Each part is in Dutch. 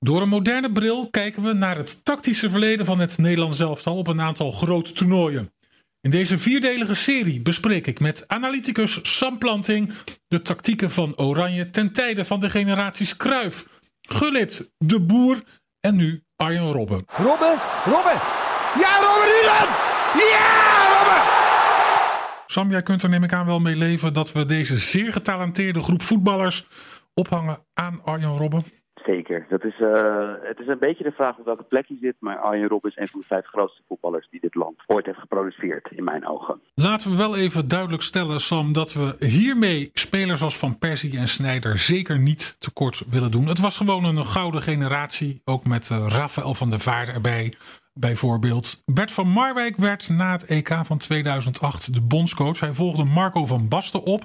Door een moderne bril kijken we naar het tactische verleden van het Nederlands elftal op een aantal grote toernooien. In deze vierdelige serie bespreek ik met analyticus Sam Planting de tactieken van Oranje ten tijde van de generaties Kruif, Gullit, De Boer en nu Arjen Robben. Robben, Robben! Ja, Robben, dan! Ja, Robben! Sam, jij kunt er neem ik aan wel mee leven dat we deze zeer getalenteerde groep voetballers ophangen aan Arjen Robben. Zeker. Dat is, uh, het is een beetje de vraag op welke plek hij zit. Maar Arjen Robben is een van de vijf grootste voetballers die dit land ooit heeft geproduceerd, in mijn ogen. Laten we wel even duidelijk stellen, Sam, dat we hiermee spelers als Van Persie en Snijder zeker niet tekort willen doen. Het was gewoon een gouden generatie, ook met uh, Rafael van der Vaart erbij. Bijvoorbeeld Bert van Marwijk werd na het EK van 2008 de bondscoach. Hij volgde Marco van Basten op.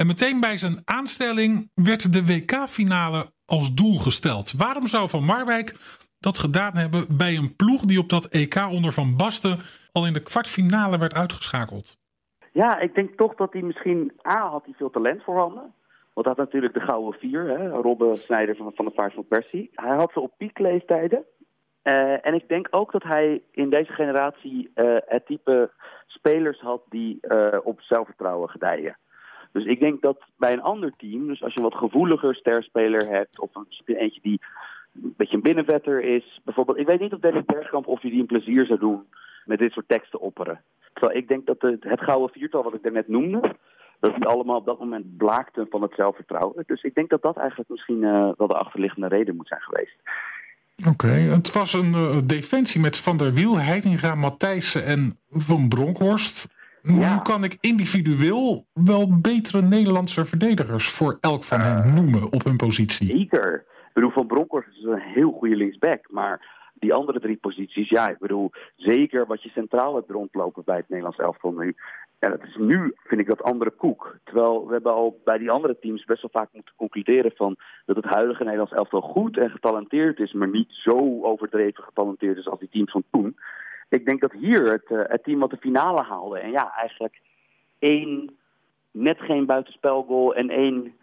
En meteen bij zijn aanstelling werd de WK-finale als doel gesteld. Waarom zou Van Marwijk dat gedaan hebben bij een ploeg die op dat EK onder Van Basten al in de kwartfinale werd uitgeschakeld? Ja, ik denk toch dat hij misschien... A, had hij veel talent voorhanden. Want hij had natuurlijk de gouden vier, hè? Robben Snijder van, van de Vaart van Persie. Hij had ze op piekleeftijden. Uh, en ik denk ook dat hij in deze generatie uh, het type spelers had die uh, op zelfvertrouwen gedijen. Dus ik denk dat bij een ander team, dus als je een wat gevoeliger sterspeler hebt, of een, eentje die een beetje een binnenvetter is, bijvoorbeeld, ik weet niet of Dennis Bergkamp of je die een plezier zou doen met dit soort teksten opperen. Terwijl ik denk dat het, het gouden viertal wat ik daarnet noemde, dat die allemaal op dat moment blaakten van het zelfvertrouwen. Dus ik denk dat dat eigenlijk misschien uh, wel de achterliggende reden moet zijn geweest. Oké, het was een uh, defensie met Van der Wiel, Heitinga, Matthijssen en Van Bronkhorst. Ja. Nu kan ik individueel wel betere Nederlandse verdedigers voor elk van hen uh, noemen op hun positie. Zeker. Ik bedoel, Van Bronckhorst is een heel goede linksback. Maar die andere drie posities, ja, ik bedoel, zeker wat je centraal hebt rondlopen bij het Nederlands elftal nu. Ja, dat is nu, vind ik, dat andere koek. Terwijl we hebben al bij die andere teams best wel vaak moeten concluderen van dat het huidige Nederlands elftal goed en getalenteerd is, maar niet zo overdreven getalenteerd is als die teams van toen ik denk dat hier het, uh, het team wat de finale haalde. En ja, eigenlijk één net geen buitenspelgoal en één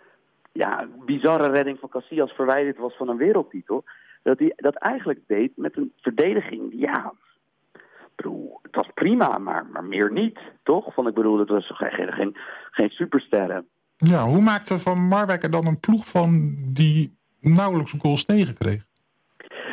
ja, bizarre redding van Casillas verwijderd was van een wereldtitel. Dat hij dat eigenlijk deed met een verdediging. Ja, bedoel, het was prima, maar, maar meer niet, toch? Van ik bedoel, het was geen, geen, geen supersterren. Ja, hoe maakte Van Marwijk er dan een ploeg van die nauwelijks goals tegenkreeg?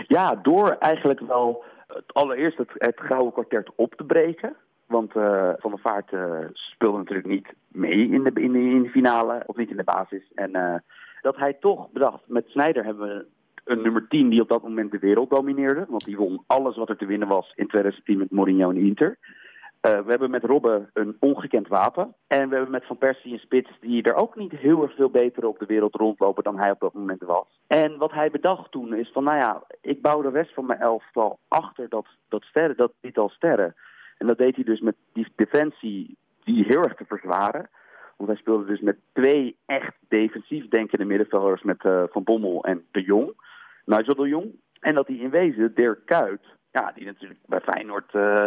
Ja, door eigenlijk wel allereerst het, het gouden kwartet op te breken. Want uh, Van der Vaart uh, speelde natuurlijk niet mee in de, in, de, in de finale, of niet in de basis. En uh, dat hij toch bedacht, met Snijder hebben we een nummer 10 die op dat moment de wereld domineerde. Want die won alles wat er te winnen was in 2010 met Mourinho en Inter. Uh, we hebben met Robben een ongekend wapen. En we hebben met Van Persie een spits die er ook niet heel erg veel beter op de wereld rondlopen dan hij op dat moment was. En wat hij bedacht toen is van, nou ja, ik bouw de rest van mijn elftal achter dat, dat sterren, dat niet al sterren. En dat deed hij dus met die defensie die heel erg te verzwaren. Want hij speelde dus met twee echt defensief denkende middenvelders met uh, Van Bommel en De Jong. Nigel De Jong. En dat hij in wezen Dirk Kuyt, ja, die natuurlijk bij Feyenoord... Uh,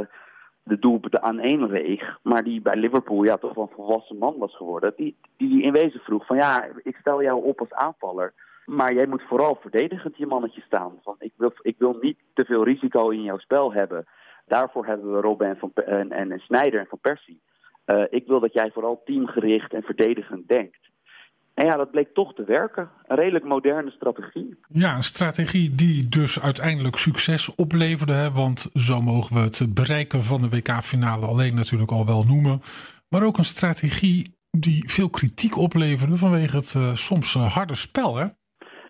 de doelpunten aan één reeg, maar die bij Liverpool ja, toch wel een volwassen man was geworden, die, die in wezen vroeg van ja, ik stel jou op als aanvaller, maar jij moet vooral verdedigend je mannetje staan. Van, ik, wil, ik wil niet te veel risico in jouw spel hebben. Daarvoor hebben we Robben en, van, en, en, Snyder en Van Persie. Uh, ik wil dat jij vooral teamgericht en verdedigend denkt. En ja, dat bleek toch te werken. Een redelijk moderne strategie. Ja, een strategie die dus uiteindelijk succes opleverde. Hè? Want zo mogen we het bereiken van de WK-finale alleen natuurlijk al wel noemen. Maar ook een strategie die veel kritiek opleverde vanwege het uh, soms uh, harde spel. Hè?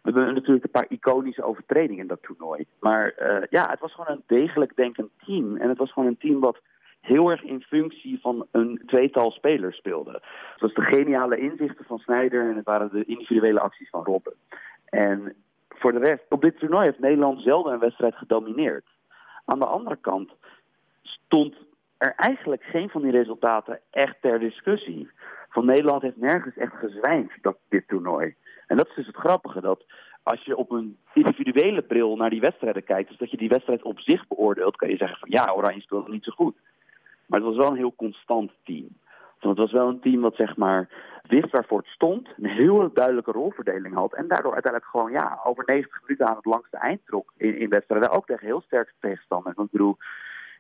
We hebben natuurlijk een paar iconische overtredingen in dat toernooi. Maar uh, ja, het was gewoon een degelijk denkend team. En het was gewoon een team wat heel erg in functie van een tweetal spelers speelde. Zoals de geniale inzichten van Snijder en het waren de individuele acties van Robben. En voor de rest, op dit toernooi heeft Nederland zelden een wedstrijd gedomineerd. Aan de andere kant stond er eigenlijk geen van die resultaten echt ter discussie. Van Nederland heeft nergens echt gezwijnd dat dit toernooi. En dat is dus het grappige, dat als je op een individuele bril naar die wedstrijden kijkt, dus dat je die wedstrijd op zich beoordeelt, kan je zeggen van ja, Oranje speelde niet zo goed. Maar het was wel een heel constant team. Want het was wel een team wat zeg maar wist waarvoor het stond, een heel duidelijke rolverdeling had en daardoor uiteindelijk gewoon ja, over 90 minuten aan het langste eind trok in, in wedstrijden. Ook tegen heel sterke tegenstanders. Want ik bedoel,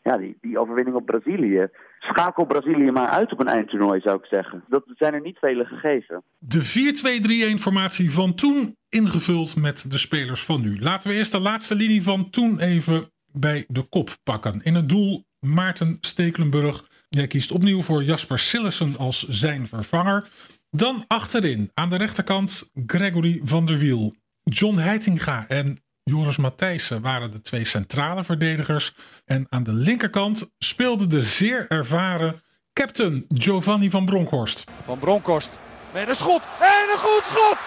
ja, die, die overwinning op Brazilië. Schakel Brazilië maar uit op een eindtoernooi, zou ik zeggen. Dat zijn er niet vele gegeven. De 4-2-3-1-formatie van toen ingevuld met de spelers van nu. Laten we eerst de laatste linie van toen even bij de kop pakken. In het doel Maarten Stekelenburg. Jij kiest opnieuw voor Jasper Sillessen als zijn vervanger. Dan achterin, aan de rechterkant, Gregory van der Wiel. John Heitinga en Joris Matthijssen waren de twee centrale verdedigers. En aan de linkerkant speelde de zeer ervaren captain Giovanni van Bronckhorst. Van Bronckhorst met een schot en een goed schot!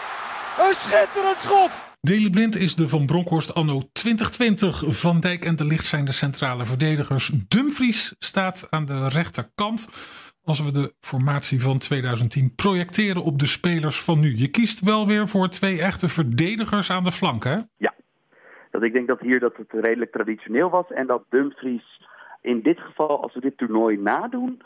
Een schitterend schot! Deli Blind is de Van Bronckhorst anno 2020. Van Dijk en de Licht zijn de centrale verdedigers. Dumfries staat aan de rechterkant. Als we de formatie van 2010 projecteren op de spelers van nu. Je kiest wel weer voor twee echte verdedigers aan de flank, hè? Ja, dat ik denk dat hier dat het redelijk traditioneel was en dat Dumfries in dit geval, als we dit toernooi nadoen,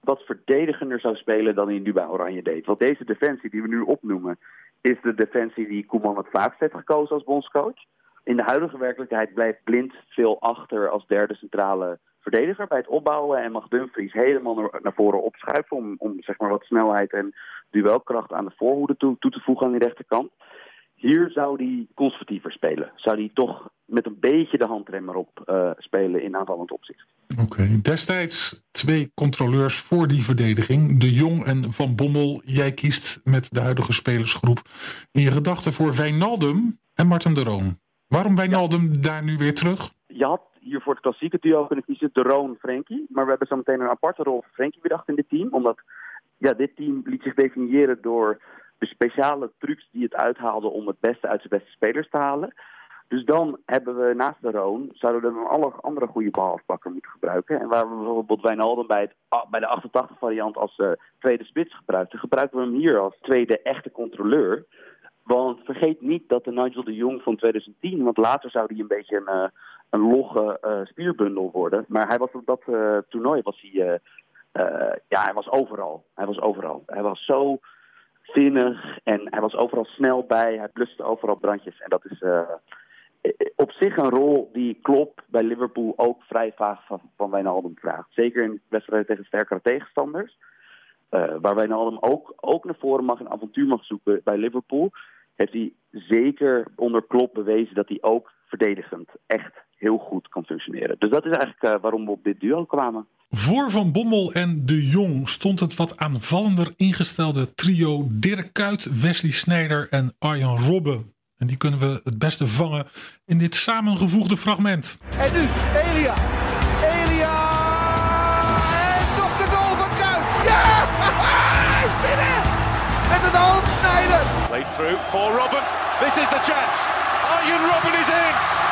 wat verdedigender zou spelen dan hij nu bij Oranje deed. Want deze defensie die we nu opnoemen, is de defensie die Koeman het vaakst heeft gekozen als bondscoach. In de huidige werkelijkheid blijft Blind veel achter als derde centrale verdediger bij het opbouwen en mag Dumfries helemaal naar, voren opschuiven om, om zeg maar wat snelheid en duelkracht aan de voorhoede toe, toe te voegen aan die rechterkant. Hier zou hij conservatiever spelen. Zou hij toch met een beetje de handrem erop uh, spelen in aanvallend opzicht. Oké, destijds twee controleurs voor die verdediging. De Jong en Van Bommel. Jij kiest met de huidige spelersgroep in je gedachten voor Wijnaldum en Martin de Roon. Waarom Wijnaldum daar nu weer terug? Je had hier voor het klassieke duo kunnen kiezen de Roon Frenkie. Maar we hebben zo meteen een aparte rol voor Frenkie bedacht in dit team. Omdat ja, dit team liet zich definiëren door speciale trucs die het uithaalde om het beste uit zijn beste spelers te halen. Dus dan hebben we naast de Roon, zouden we dan alle andere goede behalfbakker moeten gebruiken. En waar we bijvoorbeeld Wijnaldum bij, bij de 88 variant als uh, tweede spits gebruikten, gebruiken we hem hier als tweede echte controleur. Want vergeet niet dat de Nigel de Jong van 2010, want later zou hij een beetje een, uh, een logge uh, spierbundel worden. Maar hij was op dat toernooi was hij, ja, hij was overal. Hij was overal. Hij was zo vinnig en hij was overal snel bij. Hij bluste overal brandjes. En dat is uh, op zich een rol die Klopp bij Liverpool ook vrij vaag van, van Wijnaldum vraagt. Zeker in wedstrijden tegen sterkere tegenstanders. Uh, waar Wijnaldum ook, ook naar voren mag en avontuur mag zoeken bij Liverpool. Heeft hij zeker onder Klopp bewezen dat hij ook verdedigend echt heel goed kan functioneren. Dus dat is eigenlijk uh, waarom we op dit duo kwamen. Voor Van Bommel en De Jong stond het wat aanvallender ingestelde trio Dirk Kuyt, Wesley Snijder en Arjan Robben. En die kunnen we het beste vangen in dit samengevoegde fragment. En nu Elia. Elia. En nog de goal van Kuyt. Ja! Hij is binnen! Met het hoofd Snijder. Played through for Robben. This is the chance. Arjen Robben is in.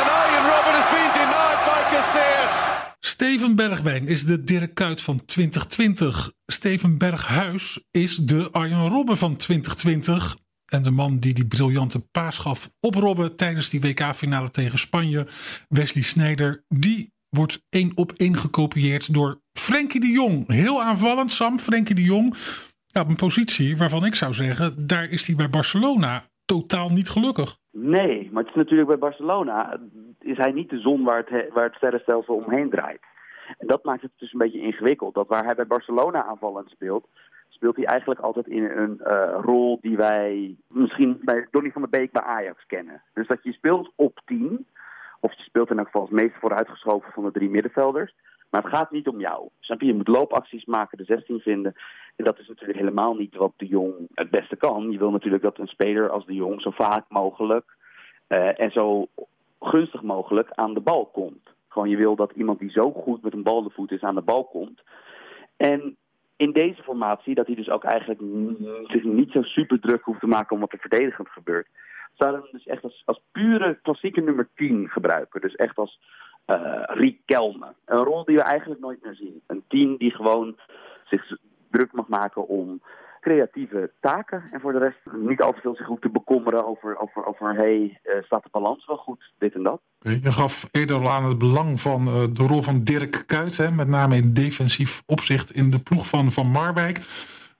En Arjen Robben has been denied by Casillas. Steven Bergwijn is de Dirk Kuyt van 2020. Steven Berghuis is de Arjen Robben van 2020. En de man die die briljante paas gaf op Robben tijdens die WK-finale tegen Spanje, Wesley Sneijder, die wordt één op één gekopieerd door Frenkie de Jong. Heel aanvallend, Sam. Frenkie de Jong op een positie waarvan ik zou zeggen, daar is hij bij Barcelona totaal niet gelukkig. Nee, maar het is natuurlijk bij Barcelona is hij niet de zon waar het, waar het sterrenstelsel omheen draait. En dat maakt het dus een beetje ingewikkeld. Dat waar hij bij Barcelona aanvallend speelt, speelt hij eigenlijk altijd in een uh, rol die wij misschien bij Donny van der Beek bij Ajax kennen. Dus dat je speelt op 10, of je speelt in elk geval het meest vooruitgeschoven van de drie middenvelders. Maar het gaat niet om jou. Snap je? Je moet loopacties maken, de 16 vinden. En dat is natuurlijk helemaal niet wat de Jong het beste kan. Je wil natuurlijk dat een speler als de Jong zo vaak mogelijk uh, en zo gunstig mogelijk aan de bal komt. Gewoon je wil dat iemand die zo goed met een bal de voet is aan de bal komt. En in deze formatie, dat hij dus ook eigenlijk zich niet zo super druk hoeft te maken om wat er verdedigend gebeurt. Zouden we hem dus echt als, als pure klassieke nummer 10 gebruiken. Dus echt als uh, Riek Kelme. Een rol die we eigenlijk nooit meer zien. Een team die gewoon zich druk mag maken om creatieve taken. En voor de rest niet al te veel zich hoeft te bekommeren over, over, over hey, uh, staat de balans wel goed, dit en dat. Je gaf eerder al aan het belang van uh, de rol van Dirk Kuyt, hè, met name in defensief opzicht in de ploeg van Van Marwijk.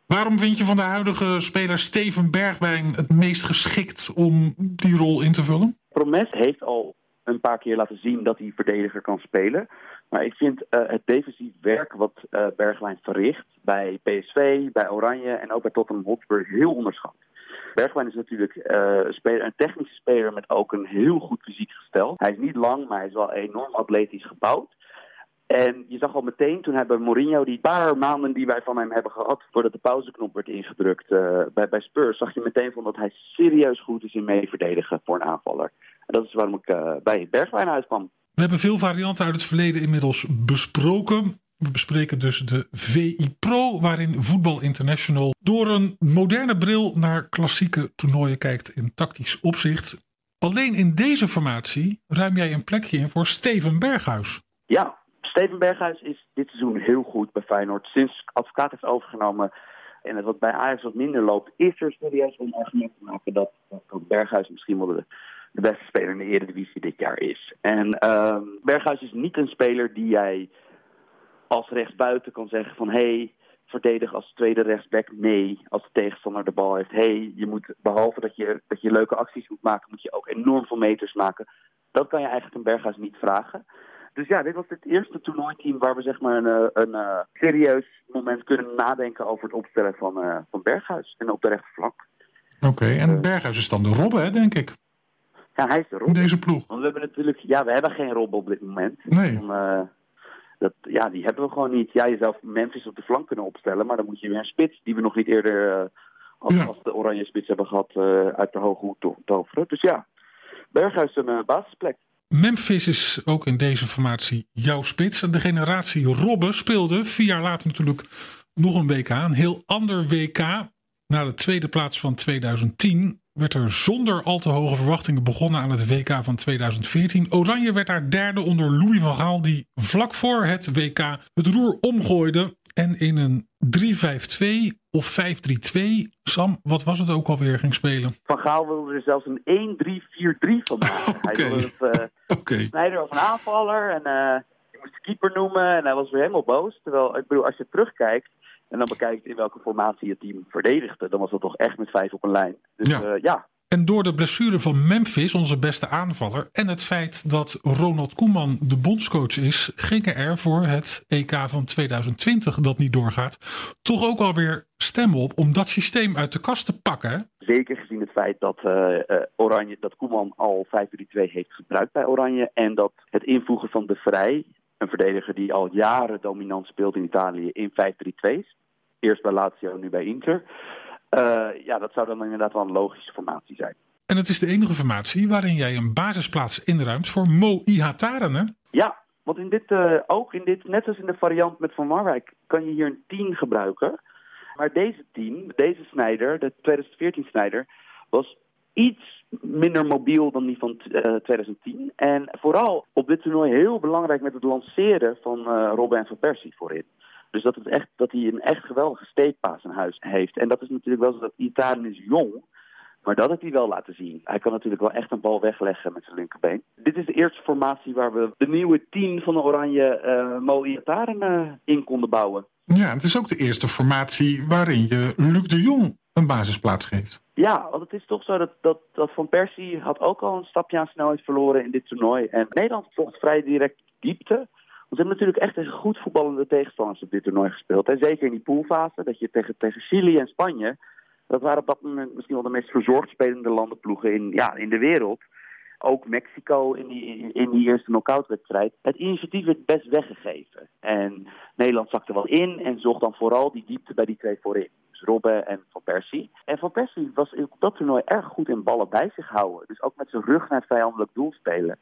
Waarom vind je van de huidige speler Steven Bergwijn het meest geschikt om die rol in te vullen? Promes heeft al een paar keer laten zien dat hij verdediger kan spelen. Maar ik vind uh, het defensief werk wat uh, Bergwijn verricht bij PSV, bij Oranje en ook bij Tottenham Hotspur heel onderschat. Bergwijn is natuurlijk uh, speler, een technische speler met ook een heel goed fysiek gestel. Hij is niet lang, maar hij is wel enorm atletisch gebouwd. En je zag al meteen toen hij bij Mourinho, die paar maanden die wij van hem hebben gehad, voordat de pauzeknop werd ingedrukt bij, bij Spurs, zag je meteen van dat hij serieus goed is in meeverdedigen voor een aanvaller. En dat is waarom ik uh, bij Bergwijn uitkwam. We hebben veel varianten uit het verleden inmiddels besproken. We bespreken dus de VI Pro, waarin Voetbal International door een moderne bril naar klassieke toernooien kijkt in tactisch opzicht. Alleen in deze formatie ruim jij een plekje in voor Steven Berghuis. Ja, Steven Berghuis is dit seizoen heel goed bij Feyenoord. Sinds Advocaat heeft overgenomen en het wat bij Ajax wat minder loopt, is er serieus een argument te maken dat, dat Berghuis misschien wel de, de, beste speler in de Eredivisie dit jaar is. En um, Berghuis is niet een speler die jij als rechtsbuiten kan zeggen van hé, hey, verdedig als tweede rechtsback. Nee, als de tegenstander de bal heeft. hey, je moet behalve dat je, dat je leuke acties moet maken, moet je ook enorm veel meters maken. Dat kan je eigenlijk een Berghuis niet vragen. Dus ja, dit was het eerste toernooiteam waar we zeg maar een, een, een uh, serieus moment kunnen nadenken over het opstellen van, uh, van Berghuis. En op de rechterflank. Oké, okay, en uh, Berghuis is dan de Robben, hè, denk ik? Ja, hij is de Robben. Deze ploeg. Want we hebben natuurlijk, ja, we hebben geen Robben op dit moment. Nee. Dan, dat, ja, die hebben we gewoon niet. Ja, je zou Memphis op de flank kunnen opstellen, maar dan moet je weer een spits die we nog niet eerder als, ja. als de oranje spits hebben gehad uit de hoge hoed to toveren. Dus ja, Berghuis een basisplek. Memphis is ook in deze formatie jouw spits. De generatie Robben speelde vier jaar later natuurlijk nog een WK. Een heel ander WK. Na de tweede plaats van 2010 werd er zonder al te hoge verwachtingen begonnen aan het WK van 2014. Oranje werd daar derde onder Louis van Gaal, die vlak voor het WK het roer omgooide. En in een 3-5-2 of 5-3-2, Sam, wat was het ook alweer, ging spelen? Van Gaal wilde er zelfs een 1-3-4-3 van maken. Okay. Hij wilde het uh, okay. een aanvaller en uh, je moest de keeper noemen. En hij was weer helemaal boos. Terwijl, ik bedoel, als je terugkijkt en dan bekijkt in welke formatie het team verdedigde, dan was dat toch echt met vijf op een lijn. Dus ja. Uh, ja. En door de blessure van Memphis, onze beste aanvaller, en het feit dat Ronald Koeman de bondscoach is, gingen er voor het EK van 2020 dat niet doorgaat, toch ook alweer stemmen op om dat systeem uit de kast te pakken. Zeker gezien het feit dat, uh, uh, Oranje, dat Koeman al 5-3-2 heeft gebruikt bij Oranje en dat het invoegen van de Vrij, een verdediger die al jaren dominant speelt in Italië, in 5-3-2's, eerst bij Lazio, nu bij Inter. Uh, ja, dat zou dan inderdaad wel een logische formatie zijn. En het is de enige formatie waarin jij een basisplaats inruimt voor Mo Ihataren, hè? Ja, want in dit, uh, ook in dit, net als in de variant met Van Marwijk, kan je hier een 10 gebruiken. Maar deze 10, deze Snijder, de 2014 Snijder, was iets minder mobiel dan die van uh, 2010. En vooral op dit toernooi heel belangrijk met het lanceren van uh, Robin van Persie voorin. Dus dat, het echt, dat hij een echt geweldige steekpaas in huis heeft. En dat is natuurlijk wel zo dat Italië is jong. Maar dat heeft hij wel laten zien. Hij kan natuurlijk wel echt een bal wegleggen met zijn linkerbeen. Dit is de eerste formatie waar we de nieuwe team van de Oranje uh, Mo Iataren uh, in konden bouwen. Ja, het is ook de eerste formatie waarin je Luc de Jong een basisplaats geeft. Ja, want het is toch zo dat, dat, dat Van Persie had ook al een stapje aan snelheid verloren in dit toernooi. En Nederland volgt vrij direct diepte. Want ze hebben natuurlijk echt tegen goed voetballende tegenstanders op dit toernooi gespeeld. En zeker in die poolfase, dat je tegen, tegen Chili en Spanje... dat waren op dat moment misschien wel de meest verzorgd spelende landenploegen in, ja, in de wereld. Ook Mexico in die, in die eerste knock-outwedstrijd. Het initiatief werd best weggegeven. En Nederland zakte wel in en zocht dan vooral die diepte bij die twee voorin. Robben en Van Persie. En Van Persie was op dat toernooi erg goed in ballen bij zich houden. Dus ook met zijn rug naar het vijandelijk doel spelen.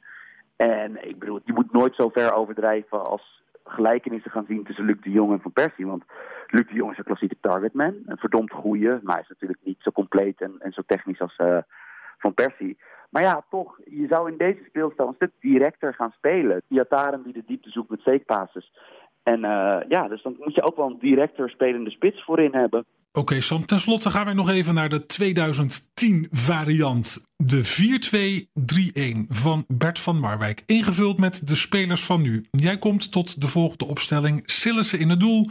En ik bedoel, je moet nooit zo ver overdrijven als gelijkenissen gaan zien tussen Luc de Jong en Van Persie. Want Luc de Jong is een klassieke targetman. Een verdomd goeie, maar hij is natuurlijk niet zo compleet en, en zo technisch als uh, Van Persie. Maar ja, toch, je zou in deze speelstijl een stuk directer gaan spelen. Iataren die de diepte zoekt met steekpasses. En uh, ja, dus dan moet je ook wel een directer spelende spits voorin hebben. Oké, Sam. Ten slotte gaan wij nog even naar de 2010 variant. De 4-2-3-1 van Bert van Marwijk. Ingevuld met de spelers van nu. Jij komt tot de volgende opstelling. Sillissen in het doel.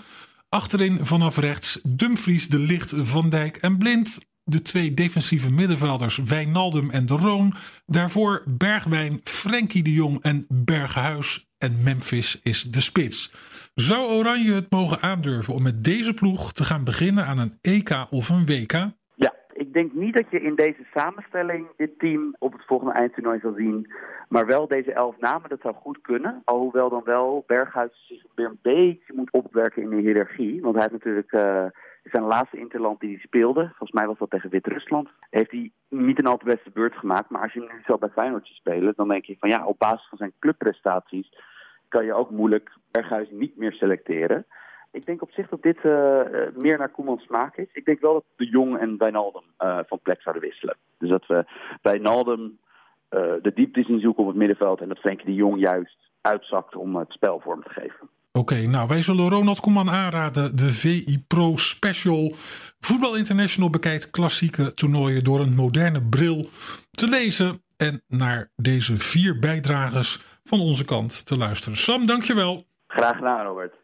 Achterin vanaf rechts Dumfries, De Licht, Van Dijk en Blind. De twee defensieve middenvelders Wijnaldum en De Roon. Daarvoor Bergwijn, Frenkie de Jong en Berghuis. En Memphis is de spits. Zou Oranje het mogen aandurven om met deze ploeg te gaan beginnen aan een EK of een WK? ik denk niet dat je in deze samenstelling dit team op het volgende eindtoernooi zal zien. Maar wel deze elf namen, dat zou goed kunnen. Alhoewel dan wel Berghuis zich weer een beetje moet opwerken in de hiërarchie. Want hij heeft natuurlijk uh, zijn laatste interland die hij speelde, volgens mij was dat tegen Wit-Rusland, heeft hij niet een al te beste beurt gemaakt. Maar als je nu zo bij Feyenoord spelen, dan denk je van ja, op basis van zijn clubprestaties kan je ook moeilijk Berghuis niet meer selecteren. Ik denk op zich dat dit uh, meer naar Koemans smaak is. Ik denk wel dat de Jong en Wijnaldum uh, van plek zouden wisselen. Dus dat we Wijnaldum uh, de diepte zien zoeken op het middenveld... en dat Frenkie de Jong juist uitzakt om het spel vorm te geven. Oké, nou wij zullen Ronald Koeman aanraden. De VI Pro Special Voetbal International bekijkt klassieke toernooien door een moderne bril te lezen. En naar deze vier bijdragers van onze kant te luisteren. Sam, dankjewel. Graag gedaan, Robert.